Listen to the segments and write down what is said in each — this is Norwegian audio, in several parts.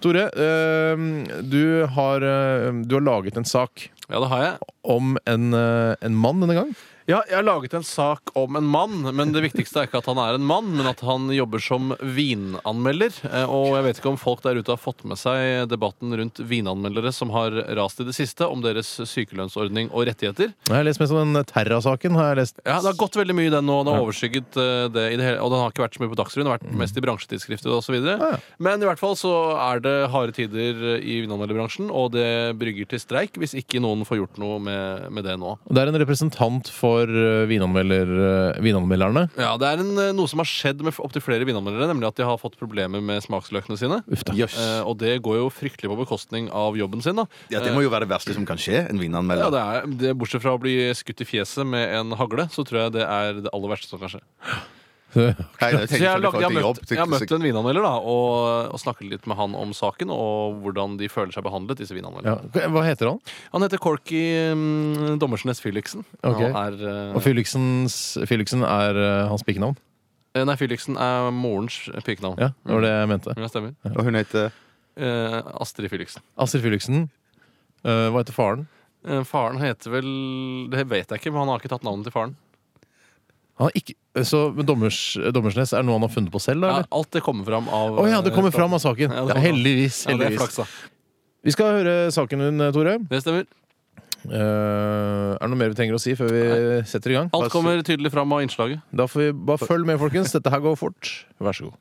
Tore, eh, du, har, eh, du har laget en sak Ja, det har jeg. om en, eh, en mann denne gang. Ja, jeg har laget en sak om en mann, men det viktigste er ikke at han er en mann, men at han jobber som vinanmelder. Eh, Og jeg vet ikke om folk der ute har fått med seg debatten rundt vinanmeldere som har rast i det siste, om deres sykelønnsordning og rettigheter. Jeg har lest mest om den Terra-saken. har jeg lest. Ja, Det har gått veldig mye i den nå. Den har overskygget eh, det i det hele, og den har ikke vært så mye på Dagsrevyen. Det har vært mest i bransjetidsskrifter osv. Ja, ja. Men i hvert fall så er det harde tider i vinanmelderbransjen, og det brygger til streik hvis ikke noen får gjort noe med, med det nå. Det er en representant for eh, vinanmelder, eh, vinanmelderne. Ja, Det er en, eh, noe som har skjedd med opptil flere vinanmeldere, nemlig at de har fått problemer med smaksløkene sine. Uff da. Jøss. Eh, og det går jo fryktelig på bekostning av jobben sin. da. Ja, det må jo være det verste som kan skje. En Ja, vinanmelder. det er, det, Bortsett fra å bli skutt i fjeset med en hagle, så tror jeg det er det aller verste som kan skje. Nei, jeg Så jeg, sånn lagt, jeg, har jobb. møtt, jeg har møtt en vinanmelder da, og, og snakket litt med han om saken og hvordan de føler seg behandlet, disse vinanmelderne. Ja. Hva heter han? Han heter Corky um, Dommersnes Fylliksen. Okay. Han er, uh, Og Felixen er uh, hans pikenavn? eh, Nei, Fylliksen er morens pikenavn. Ja, det var det jeg mente. Ja, stemmer. Og hun heter Uh, Astrid Fylliksen. Astrid Fylliksen. Eh, hva heter faren? Eh, faren heter vel Det vet jeg ikke, men han har ikke tatt navnet til faren. Han ikke, så Dommers, Dommersnes er noe han har funnet på selv? da, Ja, alt det kommer fram av Å ja, det kommer eh, fram av saken. Ja, Ja, heldigvis. Heldigvis. flaks. Vi skal høre saken din, Tore. Det stemmer. Uh, er det noe mer vi trenger å si før vi setter i gang? Alt kommer tydelig fram av innslaget. Da får vi bare følg med, folkens. Dette her går fort. Vær så god.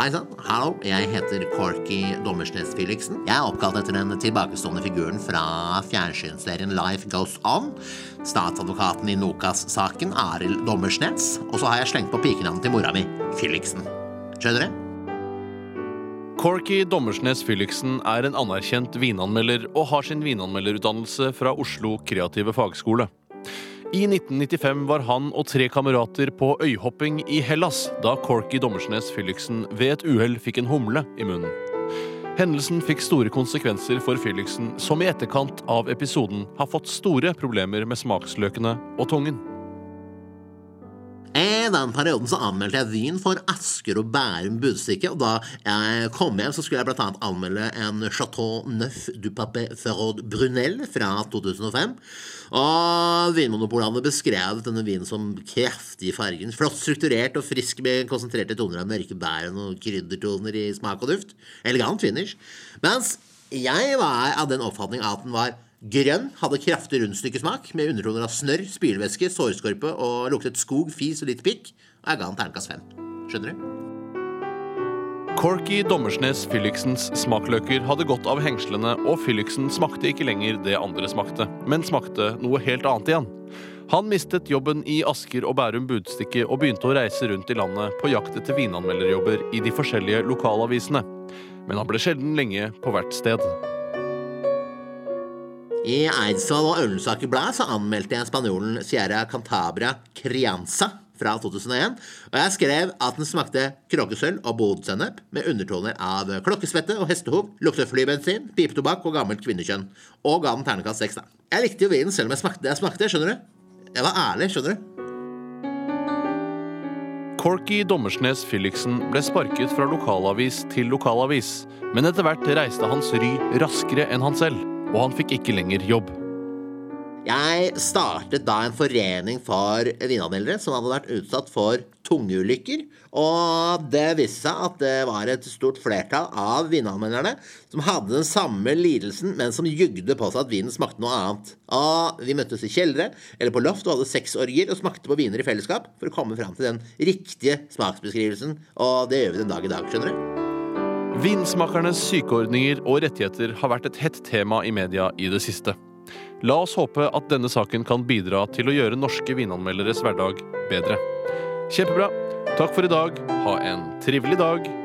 Hei sann, hallo, jeg heter Corky Dommersnes Felixen. Jeg er oppkalt etter den tilbakestående figuren fra fjernsynsserien Life Goes On. Statsadvokaten i Nokas-saken, Arild Dommersnes. Og så har jeg slengt på pikenavnet til mora mi, Felixen. Skjønner du? Corky Dommersnes Fylliksen er en anerkjent vinanmelder og har sin vinanmelderutdannelse fra Oslo kreative fagskole. I 1995 var han og tre kamerater på øyhopping i Hellas da Corky Dommersnes Felixen ved et uhell fikk en humle i munnen. Hendelsen fikk store konsekvenser for Felixen, som i etterkant av episoden har fått store problemer med smaksløkene og tungen. I den perioden så anmeldte jeg vin for Asker og Bærum Budstikke, og da jeg kom hjem, så skulle jeg annet anmelde en Chateau Neuf du Papé Ferraud Brunel fra 2005. Og Vinmonopolet beskrev denne vinen som kraftig i fargen, flott strukturert og frisk med konsentrerte toner av mørke bær og kryddertoner i smak og duft. Elegant finish. Mens jeg var av den oppfatning at den var Grønn hadde kraftig rundstykkesmak med undertoner av snørr, spylevæske, sårskorpe og luktet skog, fis og litt pikk. Og jeg ga han terningkast fem. Skjønner du? Corky Dommersnes Felixens smakløker hadde gått av hengslene, og Felixen smakte ikke lenger det andre smakte, men smakte noe helt annet igjen. Han mistet jobben i Asker og Bærum Budstikke og begynte å reise rundt i landet på jakt etter vinanmelderjobber i de forskjellige lokalavisene. Men han ble sjelden lenge på hvert sted. I Eidsvoll og Ullensaker Blad anmeldte jeg spanjolen Sierra Cantabria Crianza fra 2001, og jeg skrev at den smakte kråkesølv og bodsennep med undertoner av klokkesvette og hestehov, lukter flybensin, pipetobakk og gammelt kvinnekjønn, og ga den ternekast seks, da. Jeg likte jo vinen selv om jeg smakte det jeg smakte, skjønner du? Jeg var ærlig, skjønner du? Corky Dommersnes Felixen ble sparket fra lokalavis til lokalavis, men etter hvert reiste hans ry raskere enn han selv, og han fikk ikke lenger jobb. Jeg startet da en forening for vinanmeldere som hadde vært utsatt for tungeulykker. Og det viste seg at det var et stort flertall av vinanmelderne som hadde den samme lidelsen, men som jugde på seg at vinen smakte noe annet. Og vi møttes i kjellere eller på loft og hadde sexorgier og smakte på viner i fellesskap for å komme fram til den riktige smaksbeskrivelsen. Og det gjør vi den dag i dag, skjønner du. Vinsmakernes sykeordninger og rettigheter har vært et hett tema i media i det siste. La oss håpe at denne saken kan bidra til å gjøre norske vinanmelderes hverdag bedre. Kjempebra. Takk for i dag. Ha en trivelig dag.